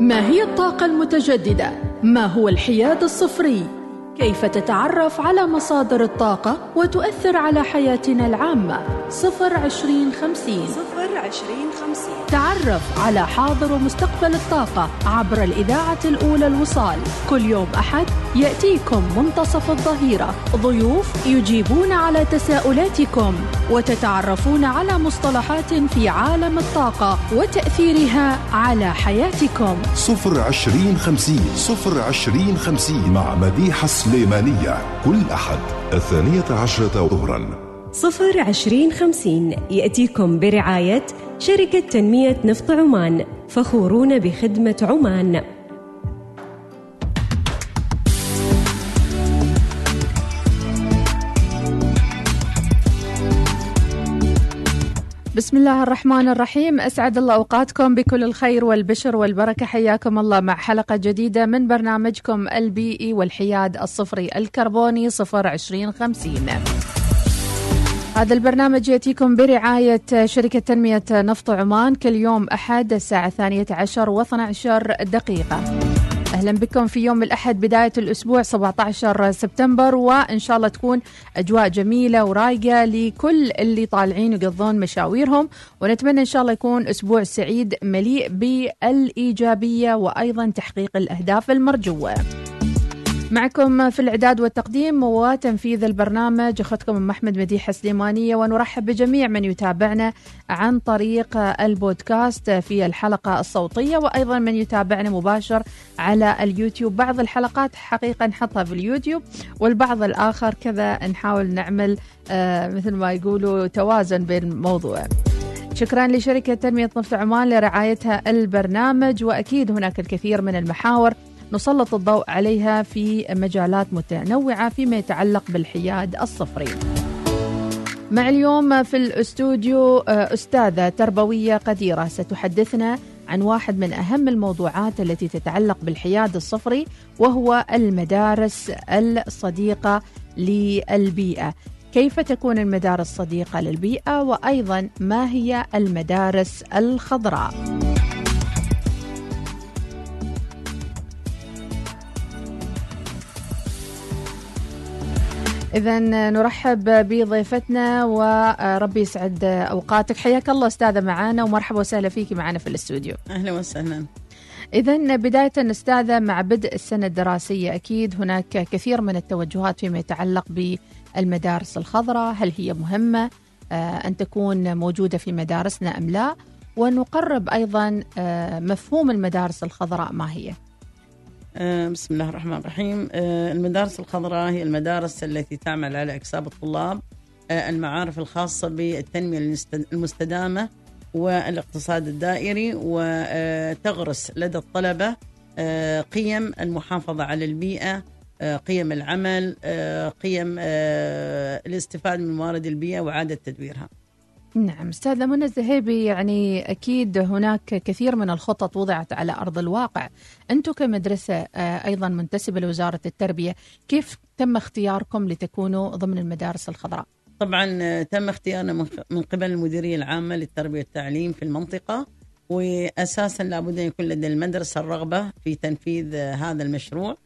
ما هي الطاقة المتجددة؟ ما هو الحياد الصفري؟ كيف تتعرف على مصادر الطاقة وتؤثر على حياتنا العامة؟ صفر عشرين خمسين. صفر عشرين خمسين. تعرف على حاضر ومستقبل الطاقة عبر الإذاعة الأولى الوصال. كل يوم أحد يأتيكم منتصف الظهيرة. ضيوف يجيبون على تساؤلاتكم وتتعرفون على مصطلحات في عالم الطاقة وتأثيرها على حياتكم. صفر عشرين خمسين. صفر عشرين خمسين مع مديحة سليمانية كل أحد الثانية عشرة ظهرا. صفر عشرين خمسين يأتيكم برعاية شركة تنمية نفط عمان فخورون بخدمة عمان. بسم الله الرحمن الرحيم. أسعد الله أوقاتكم بكل الخير والبشر والبركة. حياكم الله مع حلقة جديدة من برنامجكم البيئي والحياد الصفري الكربوني صفر عشرين خمسين. هذا البرنامج يأتيكم برعاية شركة تنمية نفط عمان. كل يوم أحد الساعة الثانية عشر و12 دقيقة. أهلا بكم في يوم الأحد بداية الأسبوع 17 سبتمبر وإن شاء الله تكون أجواء جميلة ورايقة لكل اللي طالعين يقضون مشاويرهم. ونتمنى إن شاء الله يكون أسبوع سعيد مليء بالإيجابية وأيضا تحقيق الأهداف المرجوة. معكم في الإعداد والتقديم وتنفيذ البرنامج أخذكم أم أحمد مديحة سليمانية ونرحب بجميع من يتابعنا عن طريق البودكاست في الحلقة الصوتية وأيضا من يتابعنا مباشر على اليوتيوب. بعض الحلقات حقيقة نحطها في اليوتيوب والبعض الآخر كذا نحاول نعمل آه مثل ما يقولوا توازن بين الموضوع. شكرا لشركة تنمية نفط عمان لرعايتها البرنامج وأكيد هناك الكثير من المحاور. نسلط الضوء عليها في مجالات متنوعة فيما يتعلق بالحياد الصفري. مع اليوم في الاستوديو أستاذة تربوية قديرة ستحدثنا عن واحد من أهم الموضوعات التي تتعلق بالحياد الصفري وهو المدارس الصديقة للبيئة. كيف تكون المدارس صديقة للبيئة؟ وأيضا ما هي المدارس الخضراء؟ إذا نرحب بضيفتنا وربي يسعد أوقاتك. حياك الله أستاذة معنا ومرحبا وسهلا فيك معنا في الاستوديو. أهلا وسهلا. إذا بداية أستاذة مع بدء السنة الدراسية أكيد هناك كثير من التوجهات فيما يتعلق بالمدارس الخضراء هل هي مهمة أن تكون موجودة في مدارسنا أم لا؟ ونقرب أيضا مفهوم المدارس الخضراء ما هي؟ بسم الله الرحمن الرحيم. المدارس الخضراء هي المدارس التي تعمل على إكساب الطلاب المعارف الخاصة بالتنمية المستدامة والاقتصاد الدائري وتغرس لدى الطلبة قيم المحافظة على البيئة قيم العمل قيم الاستفادة من موارد البيئة وإعادة تدويرها. نعم أستاذة منى الزهيبي يعني أكيد هناك كثير من الخطط وضعت على أرض الواقع. أنتم كمدرسة أيضا منتسبة لوزارة التربية كيف تم اختياركم لتكونوا ضمن المدارس الخضراء؟ طبعا تم اختيارنا من قبل المديرية العامة للتربية والتعليم في المنطقة واساسا لابد أن يكون لدى المدرسة الرغبة في تنفيذ هذا المشروع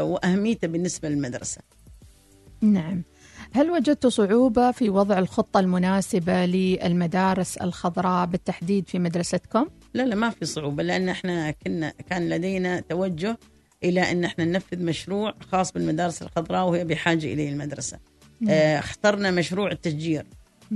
وأهميته بالنسبة للمدرسة. نعم. هل وجدت صعوبة في وضع الخطة المناسبة للمدارس الخضراء بالتحديد في مدرستكم؟ لا لا ما في صعوبة لأن إحنا كنا كان لدينا توجه إلى أن إحنا ننفذ مشروع خاص بالمدارس الخضراء وهي بحاجة إليه المدرسة. آه اخترنا مشروع التشجير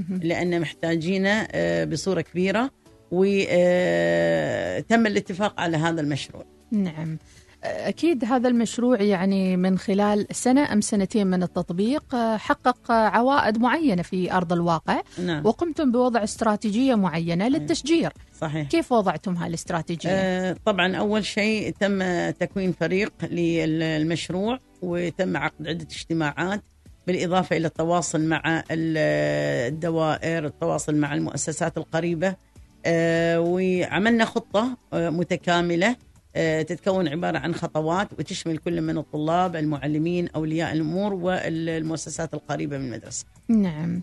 لأن محتاجينه آه بصورة كبيرة وتم الاتفاق على هذا المشروع. نعم. أكيد هذا المشروع يعني من خلال سنة أم سنتين من التطبيق حقق عوائد معينة في أرض الواقع. نعم. وقمتم بوضع استراتيجية معينة للتشجير. صحيح. كيف وضعتم هالاستراتيجية؟ آه طبعا أول شيء تم تكوين فريق للمشروع وتم عقد عدة اجتماعات بالإضافة إلى التواصل مع الدوائر التواصل مع المؤسسات القريبة. آه وعملنا خطة آه متكاملة آه، تتكون عبارة عن خطوات وتشمل كل من الطلاب المعلمين أولياء الأمور والمؤسسات القريبة من المدرسة نعم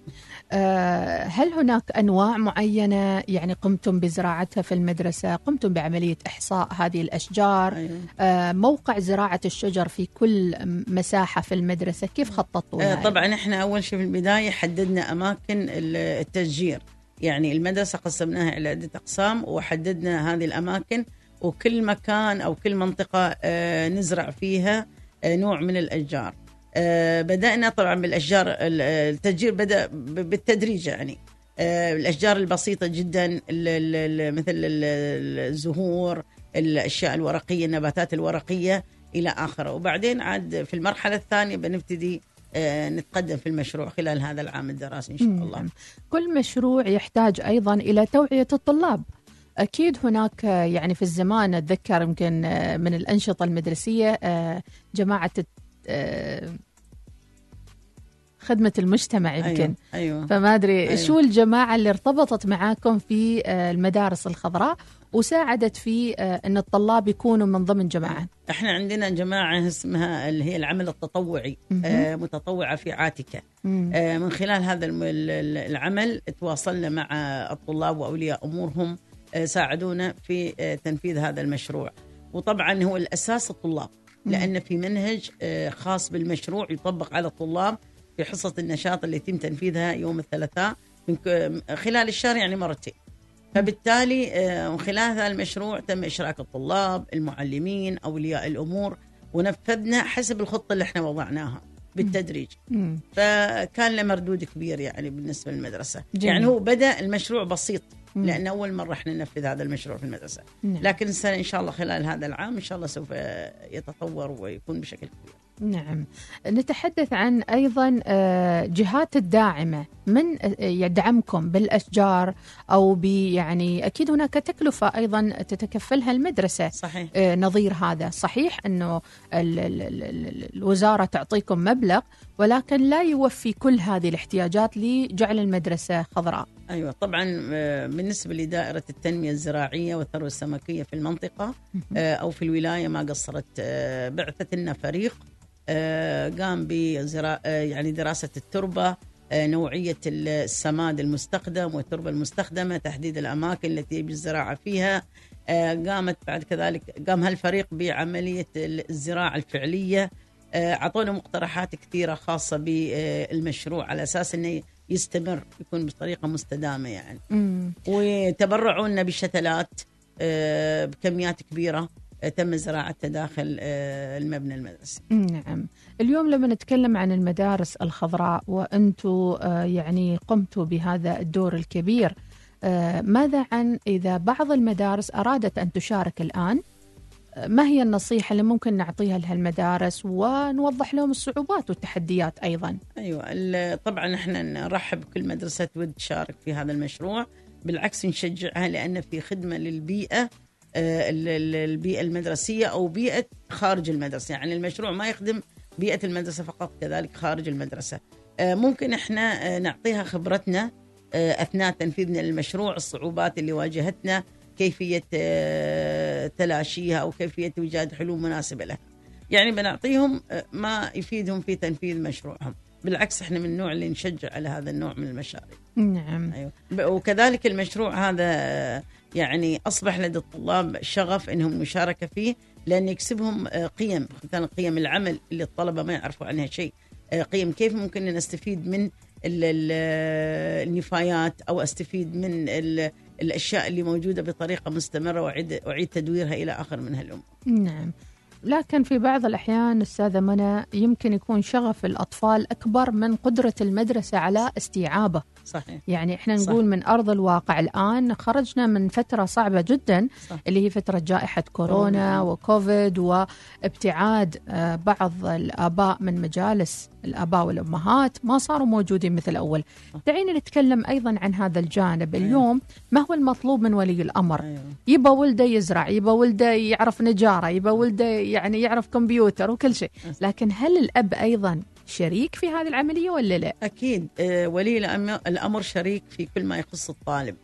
آه، هل هناك أنواع معينة يعني قمتم بزراعتها في المدرسة قمتم بعملية إحصاء هذه الأشجار أيوة. آه، موقع زراعة الشجر في كل مساحة في المدرسة كيف خططوا آه،؟ طبعا إحنا أول شيء في البداية حددنا أماكن ال- التشجير يعني المدرسة قسمناها إلى عدة أقسام وحددنا هذه الأماكن وكل مكان أو كل منطقة آه، نزرع فيها آه، نوع من الأشجار. آه، بدأنا طبعا بالأشجار ال- التشجير بدأ ب- بالتدريج يعني. الأشجار البسيطة جدا مثل ال- الزهور الأشياء الورقية النباتات الورقية إلى آخره. وبعدين عاد في المرحلة الثانية بنبتدي نتقدم في المشروع خلال هذا العام الدراسي إن شاء الله. كل مشروع يحتاج أيضا إلى توعية الطلاب. أكيد هناك يعني في الزمان أتذكر يمكن آه، من الأنشطة المدرسية آه، جماعة الت- آه، خدمة المجتمع يمكن أيوة, أيوة. فما أدري أيوة. شو الجماعة اللي ارتبطت معاكم في المدارس الخضراء وساعدت في أن الطلاب يكونوا من ضمن جماعة إحنا عندنا جماعة اسمها اللي هي العمل التطوعي. آه، متطوعة في عاتكة. آه، من خلال هذا العمل تواصلنا مع الطلاب وأولياء أمورهم ساعدونا في آه، تنفيذ هذا المشروع وطبعا هو الأساس الطلاب. لأن في منهج آه، خاص بالمشروع يطبق على الطلاب في حصة النشاط اللي يتم تنفيذها يوم الثلاثاء من خلال الشهر يعني مرتين فبالتالي آه، من خلال هذا المشروع تم إشراك الطلاب المعلمين أولياء الأمور ونفذنا حسب الخطة اللي إحنا وضعناها بالتدريج. فكان له مردود كبير يعني بالنسبة للمدرسة جميل. يعني هو بدأ المشروع بسيط. لأن أول مرة إحنا ننفذ هذا المشروع في المدرسة. نعم. لكن السنة إن شاء الله خلال هذا العام إن شاء الله سوف يتطور ويكون بشكل كبير. نعم. نتحدث عن أيضا آه، جهات الداعمة. من آه، يدعمكم بالأشجار أو ب يعني أكيد هناك تكلفة أيضا تتكفلها المدرسة. صحيح. آه، نظير هذا. صحيح أنه ال- ال- ال- ال- الوزارة تعطيكم مبلغ ولكن لا يوفي كل هذه الاحتياجات لجعل المدرسة خضراء. أيوه طبعا آه، بالنسبة لدائرة التنمية الزراعية والثروة السمكية في المنطقة آه، أو في الولاية ما قصرت آه، بعثت لنا فريق قام بزرا آه، يعني دراسة التربة نوعية السماد المستخدم والتربة المستخدمة تحديد الأماكن التي يجب الزراعة فيها قامت بعد كذلك قام هالفريق بعملية الزراعة الفعلية أعطونا مقترحات كثيرة خاصة بالمشروع على أساس إنه يستمر يكون بطريقة مستدامة يعني. مم. وتبرعوا لنا بشتلات آه، بكميات كبيرة آه، تم زراعتها داخل آه، المبنى المدرسي. نعم. اليوم لما نتكلم عن المدارس الخضراء وأنتم آه، يعني قمتوا بهذا الدور الكبير ماذا عن إذا بعض المدارس أرادت أن تشارك الآن؟ آه، ما هي النصيحة اللي ممكن نعطيها لها المدارس ونوضح لهم الصعوبات والتحديات أيضا؟ ال- طبعا إحنا نرحب بكل مدرسة تود تشارك في هذا المشروع بالعكس نشجعها لأن في خدمة للبيئة آه، ال- ال- البيئة المدرسية أو بيئة خارج المدرسة. يعني المشروع ما يخدم بيئة المدرسة فقط كذلك خارج المدرسة. آه، ممكن إحنا آه، نعطيها خبرتنا أثناء تنفيذنا للمشروع الصعوبات اللي واجهتنا كيفية آه، تلاشيها أو كيفية إيجاد حلول مناسبة لها يعني بنعطيهم آه، ما يفيدهم في تنفيذ مشروعهم. بالعكس إحنا من النوع اللي نشجع على هذا النوع من المشاريع. نعم. أيوه. وكذلك المشروع هذا آه، يعني أصبح لدى الطلاب شغف إنهم المشاركه فيه لأن يكسبهم قيم. مثلا قيم العمل اللي الطلبة ما يعرفوا عنها شيء. قيم كيف ممكن نستفيد من ال- ال- النفايات أو أستفيد من ال- الأشياء اللي موجودة بطريقة مستمرة واعيد أعيد تدويرها إلى آخر من هالامور نعم. لكن في بعض الأحيان أستاذة منى يمكن يكون شغف الأطفال أكبر من قدرة المدرسة على استيعابه. صحيح. يعني إحنا. نقول من أرض الواقع الآن خرجنا من فترة صعبة جدا صح. اللي هي فترة جائحة كورونا. وكوفيد وابتعاد آه، بعض الآباء من مجالس الآباء والأمهات ما صاروا موجودين مثل أول. دعينا نتكلم أيضا عن هذا الجانب. اليوم ما هو المطلوب من ولي الأمر؟ أيوه يبى ولده يزرع يبى ولده يعرف نجارة يبى ولده يعني يعرف كمبيوتر وكل شيء. لكن هل الأب أيضا شريك في هذه العملية ولا لا؟ أكيد. آه، ولي الأم- الأمر شريك في كل ما يخص الطالب.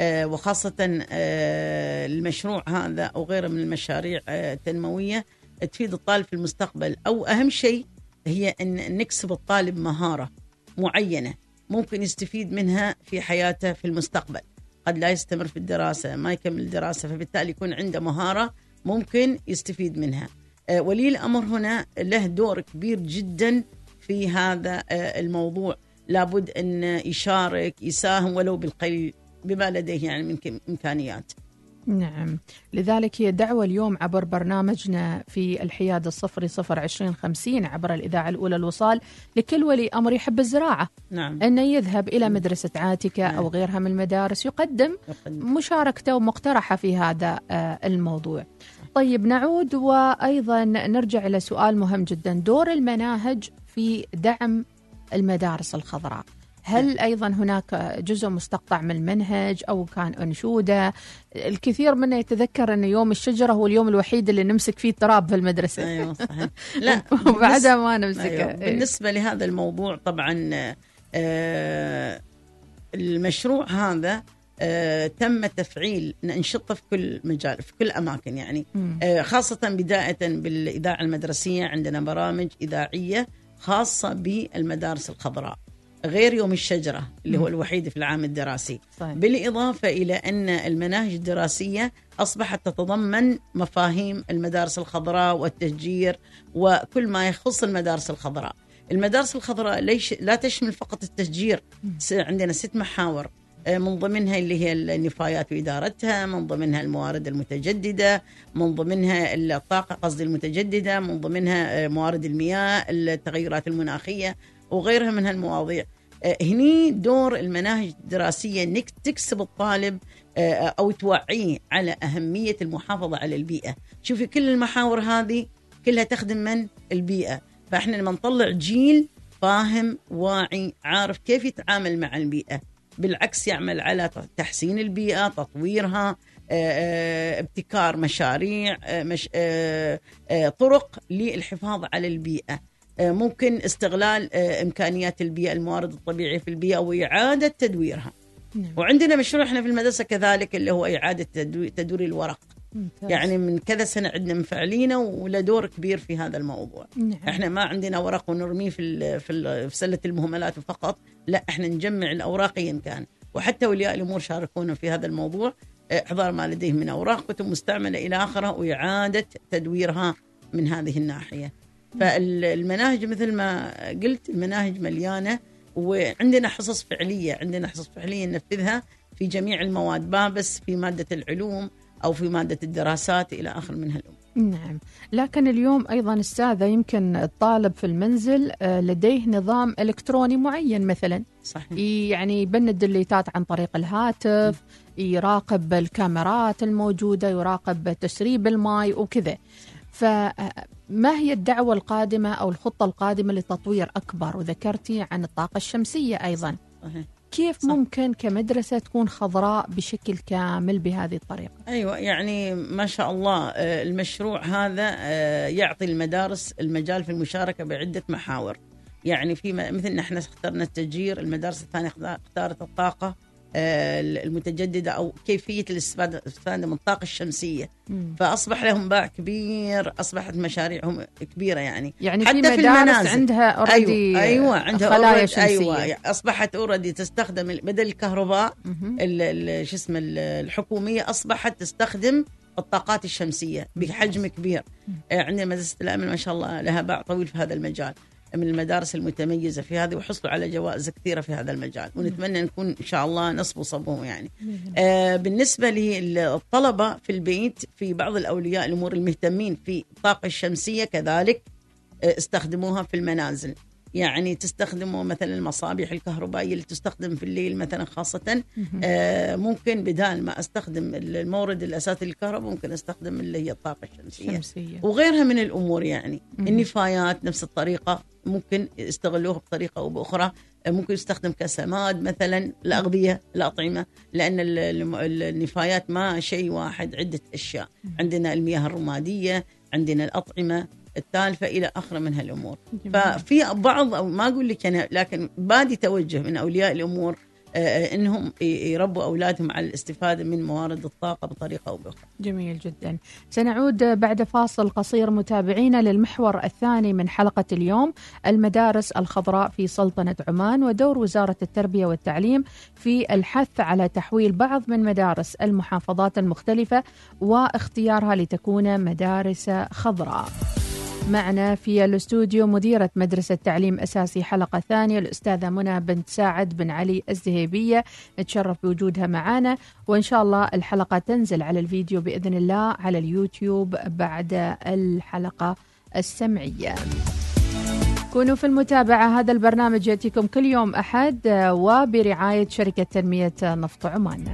آه، وخاصة آه، المشروع هذا أو غيره من المشاريع التنموية تفيد الطالب في المستقبل. أو أهم شيء هي أن نكسب الطالب مهارة معينة ممكن يستفيد منها في حياته في المستقبل. قد لا يستمر في الدراسة ما يكمل الدراسه فبالتالي يكون عنده مهارة ممكن يستفيد منها. ولي الأمر هنا له دور كبير جدا في هذا آه، الموضوع. لابد أن يشارك يساهم ولو بالقليل بما لديه يعني من إمكانيات. نعم. لذلك هي دعوة اليوم عبر برنامجنا في الحياد الصفري صفر عشرين خمسين عبر الإذاعة الأولى الوصال لكل ولي أمر يحب الزراعة. نعم. أنه يذهب إلى مدرسة عاتكة أو غيرها من المدارس يقدم يقدم. مشاركته ومقترحة في هذا آه، الموضوع. طيب نعود وأيضا نرجع إلى سؤال مهم جدا. دور المناهج في دعم المدارس الخضراء هل أيضا هناك جزء مستقطع من المنهج أو كان أنشودة الكثير منا يتذكر أن يوم الشجرة هو اليوم الوحيد اللي نمسك فيه التراب في المدرسة أيوه صحيح لا وبعدها ما نمسكه أيوة. إيه. بالنسبة لهذا الموضوع طبعا آه، المشروع هذا آه، تم تفعيل ننشطه في كل مجال في كل أماكن يعني. آه، خاصة بداية بالإذاعة المدرسية عندنا برامج إذاعية خاصة بالمدارس الخضراء غير يوم الشجرة اللي هو. الوحيد في العام الدراسي. صحيح. بالإضافة إلى أن المناهج الدراسية أصبحت تتضمن مفاهيم المدارس الخضراء والتشجير وكل ما يخص المدارس الخضراء. المدارس الخضراء ليش لا تشمل فقط التشجير. عندنا ست محاور. من ضمنها اللي هي النفايات وإدارتها من ضمنها الموارد المتجددة من ضمنها الطاقة قصدي المتجددة من ضمنها آه، موارد المياه التغيرات المناخية وغيرها من هالمواضيع. آه، هني دور المناهج الدراسية إنك تكسب الطالب آه، أو توعيه على أهمية المحافظة على البيئة. شوفي كل المحاور هذه كلها تخدم من؟ البيئة. فإحنا لما نطلع جيل فاهم واعي عارف كيف يتعامل مع البيئة. بالعكس يعمل على تحسين البيئة تطويرها آه، آه، ابتكار مشاريع آه، مش طرق للحفاظ على البيئة. ممكن استغلال إمكانيات البيئة الموارد الطبيعية في البيئة وإعادة تدويرها. نعم. وعندنا مشروع إحنا في المدرسة كذلك اللي هو إعادة تدوير, تدوير الورق. ممتاز. يعني من كذا سنة عندنا مفعلينه وله دور كبير في هذا الموضوع. نعم. إحنا ما عندنا ورق ونرميه في ال في, ال في سلة المهملات فقط. لا إحنا نجمع الأوراق ايا كان. وحتى اولياء الأمور شاركونا في هذا الموضوع. آه، احضار ما لديهم من أوراق كتب مستعملة إلى آخره وإعادة تدويرها من هذه الناحية. فالمناهج مثل ما قلت المناهج مليانة وعندنا حصص فعلية عندنا حصص فعلية ننفذها في جميع المواد ما بس في مادة العلوم أو في مادة الدراسات إلى آخر من هالامور نعم. لكن اليوم أيضا أستاذة يمكن الطالب في المنزل آه، لديه نظام إلكتروني معين مثلا. صحيح. يعني يبند الليتات عن طريق الهاتف يراقب الكاميرات الموجودة يراقب تسريب الماء وكذا. فما هي الدعوة القادمة أو الخطة القادمة لتطوير أكبر؟ وذكرتي عن الطاقة الشمسية أيضا. صحيح. كيف صح. ممكن كمدرسة تكون خضراء بشكل كامل بهذه الطريقة؟ أيوه يعني ما شاء الله آه، المشروع هذا آه، يعطي المدارس المجال في المشاركة بعدة محاور. يعني في مثل نحن اخترنا التشجير المدارس الثانية اخت- اختارت الطاقة. آه، المتجددة أو كيفية الاستفاده من الطاقة الشمسية. مم. فأصبح لهم باع كبير أصبحت مشاريعهم كبيرة يعني. يعني حتى في في المنازل. عندها already أيوه أيوه عندها خلايا already- شمسية. أيوه أصبحت already تستخدم بدل الكهرباء شو اسمه ال- الحكومية أصبحت تستخدم الطاقات الشمسية بحجم كبير. آه، عندنا مدرسة الامل ما شاء الله لها باع طويل في هذا المجال. من المدارس المتميزة في هذه وحصلوا على جوائز كثيرة في هذا المجال. ونتمنى نكون إن شاء الله نصب وصبهم يعني. آه بالنسبة للطلبة في البيت في بعض الأولياء الأمور المهتمين في الطاقة الشمسية كذلك آه، استخدموها في المنازل. يعني تستخدموا مثلا المصابيح الكهربائية اللي تستخدم في الليل مثلا خاصه. آه ممكن بدال ما أستخدم المورد الأساسي للكهرباء ممكن أستخدم اللي هي الطاقة الشمسية. شمسية. وغيرها من الأمور يعني. مهم. النفايات نفس الطريقة ممكن يستغلوها بطريقة أو بأخرى. ممكن يستخدم كسماد مثلا الاغذيه الاطعمه لأن ال- ال- النفايات ما شيء واحد عدة أشياء. عندنا المياه الرمادية عندنا الأطعمة التالفة إلى اخره من هالأمور جميل. ففي بعض أو ما أقول لك أنا لكن بادي توجه من أولياء الأمور آه، إنهم ي- يربوا أولادهم على الاستفادة من موارد الطاقة بطريقة أو بأخرى. جميل جدا سنعود بعد فاصل قصير متابعينا للمحور الثاني من حلقة اليوم المدارس الخضراء في سلطنة عمان ودور وزارة التربية والتعليم في الحث على تحويل بعض من مدارس المحافظات المختلفة واختيارها لتكون مدارس خضراء معنا في الاستوديو مديرة مدرسة تعليم أساسي حلقة ثانية الأستاذة منى بنت ساعد بن علي الزهيبية. نتشرف بوجودها معنا وإن شاء الله الحلقة تنزل على الفيديو بإذن الله على اليوتيوب بعد الحلقة السمعية. كونوا في المتابعة هذا البرنامج يأتيكم كل يوم أحد وبرعاية شركة تنمية نفط عمان.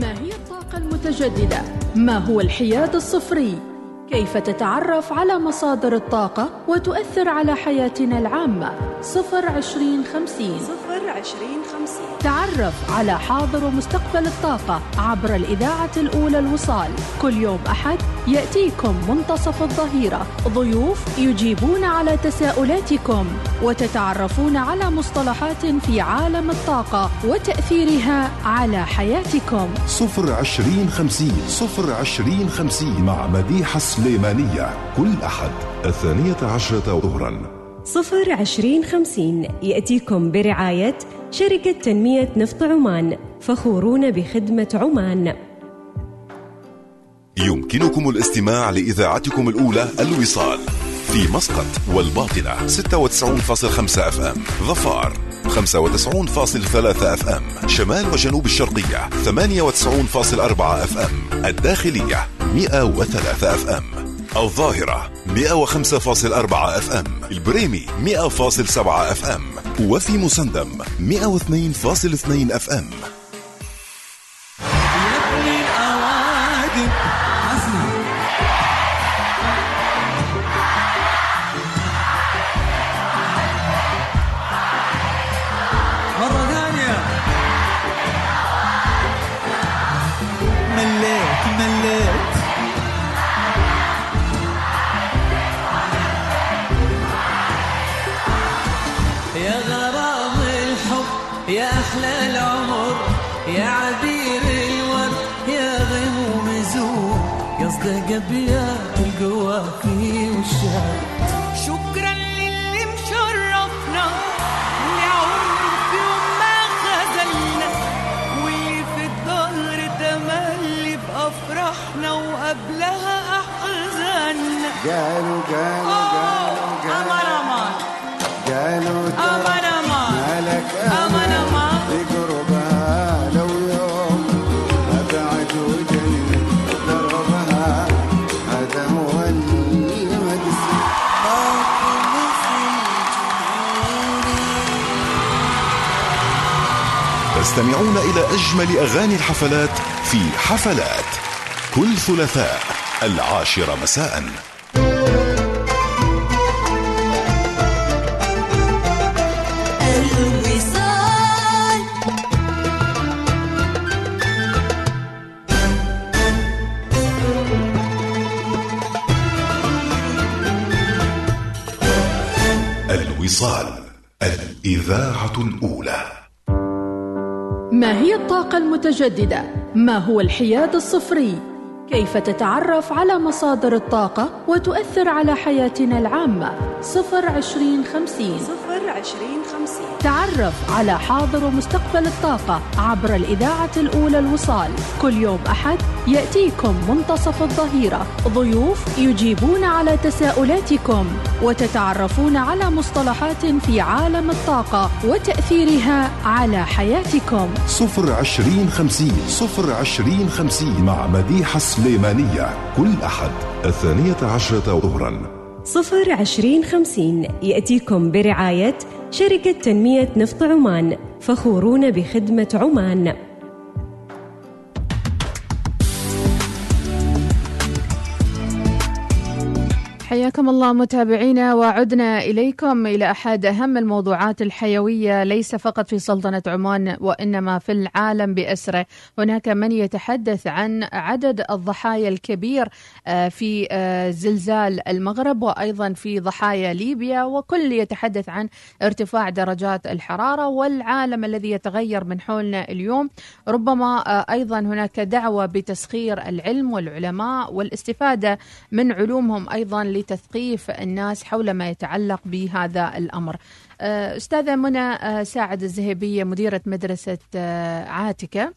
ما هي الطاقة المتجددة؟ ما هو الحياد الصفري؟ كيف تتعرف على مصادر الطاقة وتؤثر على حياتنا العامة؟ صفر عشرين خمسين صفر عشرين خمسين. تعرف على حاضر ومستقبل الطاقة عبر الإذاعة الأولى الوصال. كل يوم أحد يأتيكم منتصف الظهيرة. ضيوف يجيبون على تساؤلاتكم وتتعرفون على مصطلحات في عالم الطاقة وتأثيرها على حياتكم. صفر عشرين خمسين صفر عشرين خمسين مع مديحة سليمانية. كل أحد الثانية عشرة ظهرا صفر عشرين خمسين يأتيكم برعاية شركة تنمية نفط عمان فخورون بخدمة عمان. يمكنكم الاستماع لإذاعتكم الأولى الوصال في مسقط والباطنة 96.5 FM ظفار 95.3 FM شمال وجنوب الشرقية 98.4 FM الداخلية 103 اف ام الظاهرة 105.4 أف أم البريمي 100.7 أف أم وفي مسندم 102.2 أف أم. قالوا قالوا قالوا قالوا. أمان قالوا أمان مالك أمان بقربها لو يوم أبعد وجنة دربها هذا هو المدسي تستمعون إلى أجمل أغاني الحفلات في حفلات كل ثلاثاء العاشرة مساءً. الإذاعة الأولى ما هي الطاقة المتجددة؟ ما هو الحياد الصفري؟ كيف تتعرف على مصادر الطاقة وتؤثر على حياتنا العامة؟ صفر عشرين خمسين. صفر عشرين خمسين. تعرف على حاضر ومستقبل الطاقة عبر الإذاعة الأولى الوصال. كل يوم أحد يأتيكم منتصف الظهيرة. ضيوف يجيبون على تساؤلاتكم وتتعرفون على مصطلحات في عالم الطاقة وتأثيرها على حياتكم. صفر عشرين خمسين. صفر عشرين خمسين مع مديحة سليمانية. كل أحد الثانية عشرة ظهرا. صفر عشرين خمسين. يأتيكم برعاية شركة تنمية نفط عمان فخورون بخدمة عمان. حياكم الله متابعينا وعدنا إليكم إلى أحد أهم الموضوعات الحيوية ليس فقط في سلطنة عمان وإنما في العالم بأسره. هناك من يتحدث عن عدد الضحايا الكبير آه، في آه، زلزال المغرب وأيضا في ضحايا ليبيا وكل يتحدث عن ارتفاع درجات الحرارة والعالم الذي يتغير من حولنا اليوم. ربما آه، أيضا هناك دعوة بتسخير العلم والعلماء والاستفادة من علومهم أيضا لتثقيف الناس حول ما يتعلق بهذا الأمر. آه، أستاذة منى آه، ساعد الزهيبية مديرة مدرسة آه، عاتكة.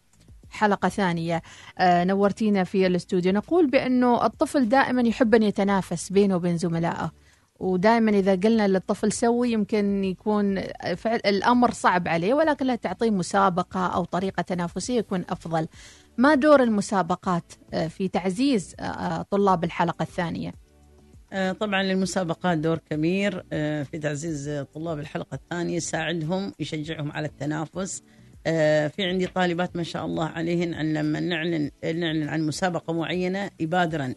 حلقة ثانية. آه، نورتينا في الاستوديو. نقول بأنه الطفل دائما يحب أن يتنافس بينه وبين زملائه. ودائما إذا قلنا للطفل سوي يمكن يكون فعل الأمر صعب عليه ولكن لا تعطيه مسابقة أو طريقة تنافسية يكون أفضل. ما دور المسابقات في تعزيز طلاب الحلقة الثانية؟ آه، طبعا للمسابقات دور كبير آه، في تعزيز آه، طلاب الحلقة الثانية يساعدهم يشجعهم على التنافس. آه، في عندي طالبات ما شاء الله عليهن أن لما نعلن نعلن عن مسابقة معينة يبادرن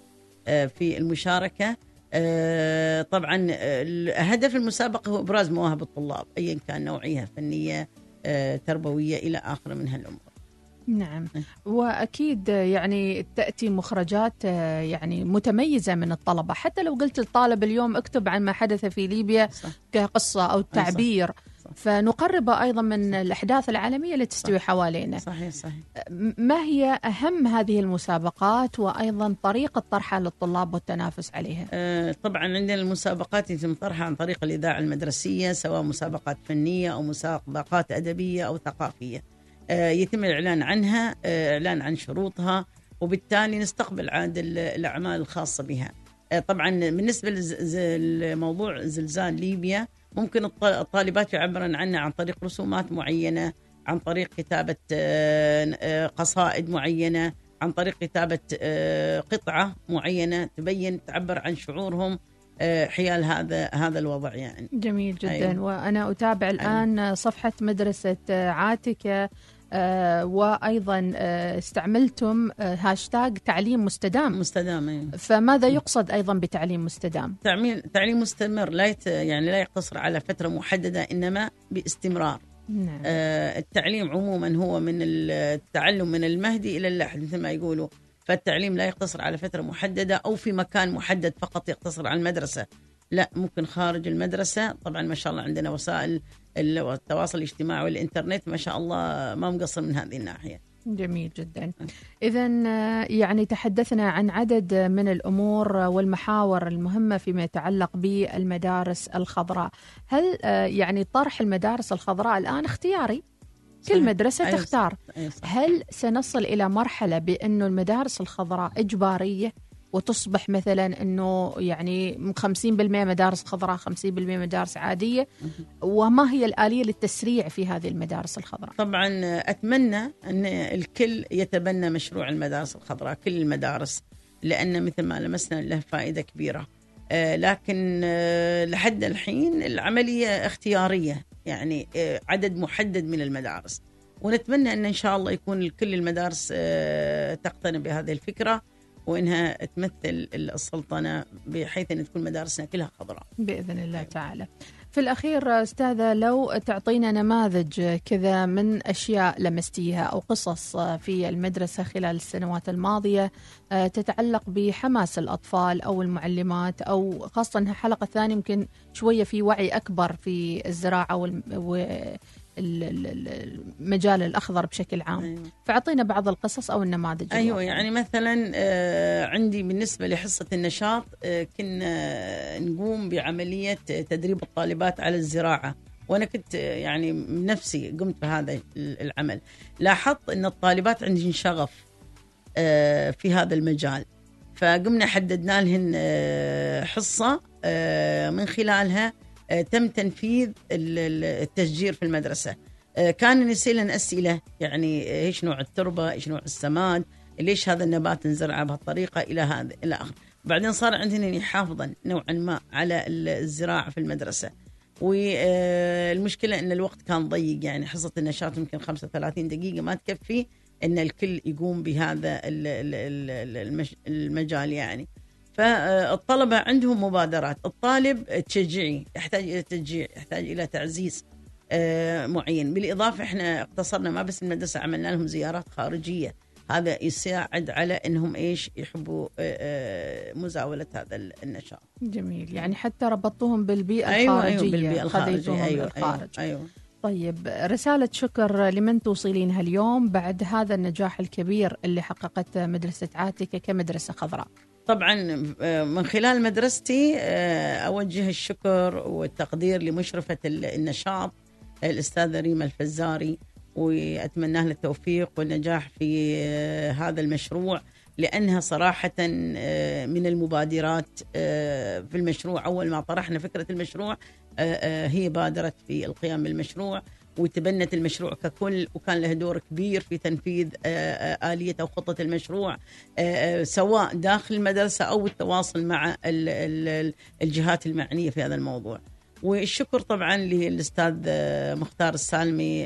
آه، في المشاركة. آه، طبعا آه، هدف المسابقة هو إبراز مواهب الطلاب أيا كان نوعيها فنية آه، تربوية إلى آخره من هالأمور. نعم. وأكيد يعني تأتي مخرجات آه، يعني متميزة من الطلبة. حتى لو قلت للطالب اليوم اكتب عن ما حدث في ليبيا صح. كقصة أو تعبير. صح. فنقربه أيضا من الأحداث العالمية اللي تستوي حوالينا. صحيح صحيح. م- ما هي أهم هذه المسابقات وأيضا طريقة طرحها للطلاب والتنافس عليها؟ آه، طبعا عندنا المسابقات يتم طرحها عن طريق الإذاعة المدرسية سواء مسابقات فنية أو مسابقات أدبية أو ثقافية. آه، يتم الإعلان عنها آه، إعلان عن شروطها وبالتالي نستقبل عاد ال- الأعمال الخاصة بها آه، طبعا بالنسبة لموضوع زلزال ليبيا ممكن الط- الطالبات يعبرن عنه عن طريق رسومات معينة عن طريق كتابة آه، آه، قصائد معينة عن طريق كتابة آه، قطعة معينة تبين تعبر عن شعورهم آه، حيال هذا هذا الوضع يعني جميل جدا أيوة. أيوة. وأنا أتابع الآن صفحة مدرسة آه، عاتكة آه، وأيضا آه، استعملتم آه، هاشتاج تعليم مستدام. مستدام أيوة. فماذا يقصد أيضا بتعليم مستدام؟ تعليم تعليم مستمر لا يت يعني لا يقتصر على فترة محددة إنما باستمرار. نعم. آه، التعليم عموما هو من التعلم من المهدي إلى اللحد مثل ما يقولوا. فالتعليم لا يقتصر على فترة محددة أو في مكان محدد فقط يقتصر على المدرسة. لا ممكن خارج المدرسة. طبعا ما شاء الله عندنا وسائل ال- التواصل الاجتماعي والإنترنت ما شاء الله ما مقصر من هذه الناحية. جميل جدا. اذا يعني تحدثنا عن عدد من الأمور والمحاور المهمة فيما يتعلق بالمدارس الخضراء. هل آه، يعني طرح المدارس الخضراء الآن اختياري؟ كل. مدرسة أيوة تختار. أيوة. هل سنصل إلى مرحلة بانه المدارس الخضراء إجبارية؟ وتصبح مثلا إنه يعني 50% مدارس خضراء 50% مدارس عادية. وما هي الآلية للتسريع في هذه المدارس الخضراء؟ طبعا أتمنى أن الكل يتبنى مشروع المدارس الخضراء كل المدارس لأن مثل ما لمسنا له فائدة كبيرة. آه، لكن آه، لحد الحين العملية اختيارية يعني آه، عدد محدد من المدارس. ونتمنى إن إن شاء الله يكون كل المدارس تقتنع بهذه الفكرة. وإنها تمثل السلطنة بحيث أن تكون مدارسنا كلها خضراء بإذن الله تعالى. في الأخير أستاذة لو تعطينا نماذج كذا من أشياء لمستيها أو قصص في المدرسة خلال السنوات الماضية آه، تتعلق بحماس الأطفال أو المعلمات أو خاصة انها حلقة ثانية يمكن شوية في وعي أكبر في الزراعة المجال الأخضر بشكل عام. أيوة. فأعطينا بعض القصص أو النماذج أيوه الواقعية. يعني مثلا آه، عندي بالنسبة لحصة النشاط آه، كنا نقوم بعملية تدريب الطالبات على الزراعة وأنا كنت آه، يعني نفسي قمت بهذا ال- العمل لاحظت إن الطالبات عندهن شغف في هذا المجال فقمنا حددنا لهن حصة من خلالها تم تنفيذ ال- ال- التشجير في المدرسة. آه، كان نسألن أسئلة يعني آه، إيش نوع التربة إيش نوع السماد ليش هذا النبات نزرعه بهالطريقة إلى هذا إلى آخره بعدين صار عندنا يحافظا نوعا ما على ال- الزراعة في المدرسة. والمشكلة أن الوقت كان ضيق يعني حصة النشاط يمكن 35 دقيقة ما تكفي أن الكل يقوم بهذا المجال يعني. فالطلبة عندهم مبادرات. الطالب تشجيعي يحتاج إلى تشجيع يحتاج إلى تعزيز آه، معين. بالإضافة إحنا اقتصرنا ما بس المدرسة عملنا لهم زيارات خارجية. هذا يساعد على إنهم إيش؟ يحبوا آه، آه، مزاولة هذا النشاط. جميل. يعني حتى ربطوهم بالبيئة أيوه الخارجية أيوه بالبيئة الخارجية. أيوه للخارج أيوه, أيوة. طيب رسالة شكر لمن توصلينها اليوم بعد هذا النجاح الكبير اللي حققته مدرسة عاتكة كمدرسة خضراء. طبعا آه، من خلال مدرستي آه، أوجه الشكر والتقدير لمشرفة ال- النشاط الأستاذة ريما الفزاري واتمنى لها التوفيق والنجاح في آه، هذا المشروع لأنها صراحة من المبادرات في المشروع. أول ما طرحنا فكرة المشروع هي بادرت في القيام بالمشروع. وتبنت المشروع ككل وكان له دور كبير في تنفيذ آه، آه، آلية أو خطة المشروع آه، سواء داخل المدرسة أو التواصل مع ال- ال- ال- الجهات المعنية في هذا الموضوع. والشكر طبعا للأستاذ مختار السالمي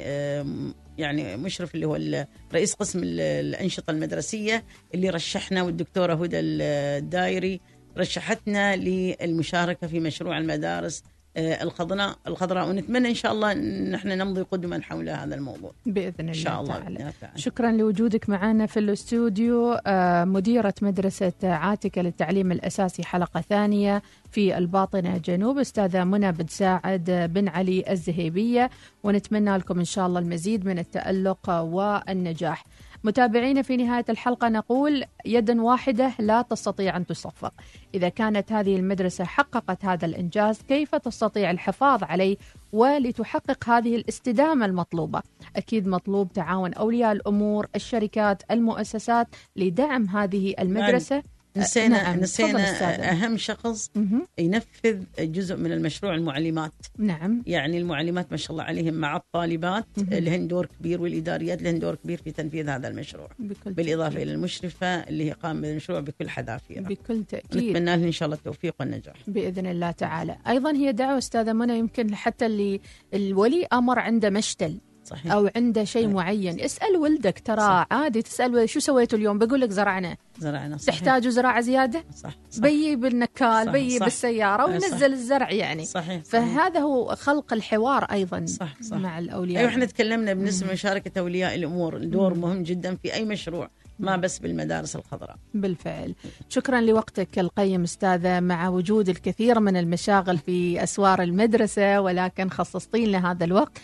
يعني مشرف اللي هو رئيس قسم ال- الأنشطة المدرسية اللي رشحنا والدكتورة هدى الدايري رشحتنا للمشاركة في مشروع المدارس الخضراء الخضراء ونتمنى إن شاء الله ان إحنا نمضي قدما حول هذا الموضوع. بإذن الله ان شاء الله تعالى. تعالى. شكرا لوجودك معنا في الاستوديو. آه، مديرة مدرسة عاتكة للتعليم الأساسي حلقة ثانية في الباطنة جنوب أستاذة منى بن ساعد بن علي الزهيبية ونتمنى لكم إن شاء الله المزيد من التألق والنجاح. متابعينا في نهاية الحلقة نقول يد واحدة لا تستطيع أن تصفق. إذا كانت هذه المدرسة حققت هذا الإنجاز كيف تستطيع الحفاظ عليه ولتحقق هذه الاستدامة المطلوبة؟ أكيد مطلوب تعاون أولياء الأمور الشركات المؤسسات لدعم هذه المدرسة. نسينا نعم، نسينا. أهم شخص مهم. ينفذ جزء من المشروع المعلمات. نعم. يعني المعلمات ما شاء الله عليهم مع الطالبات. لهن دور كبير والإداريات لهن دور كبير في تنفيذ هذا المشروع. بكل بالإضافة إلى المشرفة اللي هي قام بالمشروع بكل حذافيره بكل تأكيد. نتمنى لها إن شاء الله التوفيق والنجاح. بإذن الله تعالى. أيضا هي دعوة أستاذة منى يمكن حتى اللي الولي أمر عنده مشتل. صحيح. أو عنده شيء معين. اسأل ولدك. ترى صح. عادي تسأل شو سويتوا اليوم؟ بقول لك زرعنا. زرعنا صحيح. تحتاجوا زراعة زيادة؟ صح صح. بيي بالنكال صح، بيي صح. بالسيارة صح. ونزل الزرع يعني. صحيح صحيح. فهذا هو خلق الحوار أيضا صح، صح. مع الأولياء. أيوه إحنا تكلمنا بالنسبة لمشاركه أولياء الأمور. دور مهم جدا في أي مشروع. ما بس بالمدارس الخضراء. بالفعل. شكرا لوقتك القيم أستاذة مع وجود الكثير من المشاغل في أسوار المدرسة ولكن خصصتين لنا هذا الوقت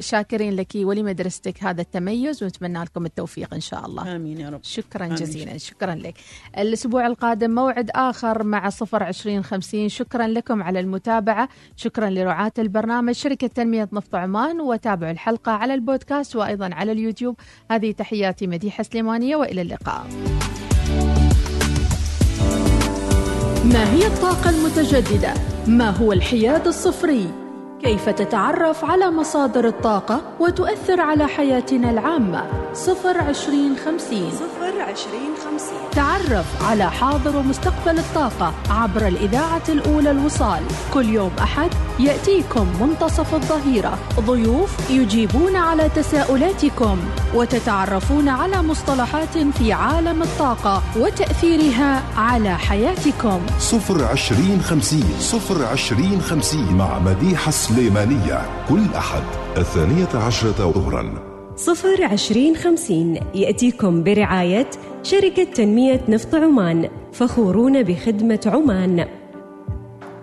شاكرين لك ولمدرستك هذا التميز ونتمنى لكم التوفيق إن شاء الله. آمين يا رب. شكرا آمين. جزيلا شكرا لك. الأسبوع القادم موعد آخر مع صفر عشرين خمسين. شكرا لكم على المتابعة. شكرا لرعاة البرنامج شركة تنمية نفط عمان وتابعوا الحلقة على البودكاست وأيضا على اليوتيوب. هذه تحياتي مديحة سليمانية وإلى اللقاء ما هي الطاقة المتجددة؟ ما هو الحياد الصفري؟ كيف تتعرف على مصادر الطاقة وتؤثر على حياتنا العامة؟ صفر عشرين خمسين. صفر عشرين خمسين. تعرف على حاضر ومستقبل الطاقة عبر الإذاعة الأولى الوصال. كل يوم أحد يأتيكم منتصف الظهيرة. ضيوف يجيبون على تساؤلاتكم وتتعرفون على مصطلحات في عالم الطاقة وتأثيرها على حياتكم. صفر عشرين خمسين. صفر عشرين خمسين مع مديحة سليمانية. كل أحد الثانية عشرة ظهرا. صفر عشرين خمسين يأتيكم برعاية شركة تنمية نفط عمان فخورون بخدمة عمان.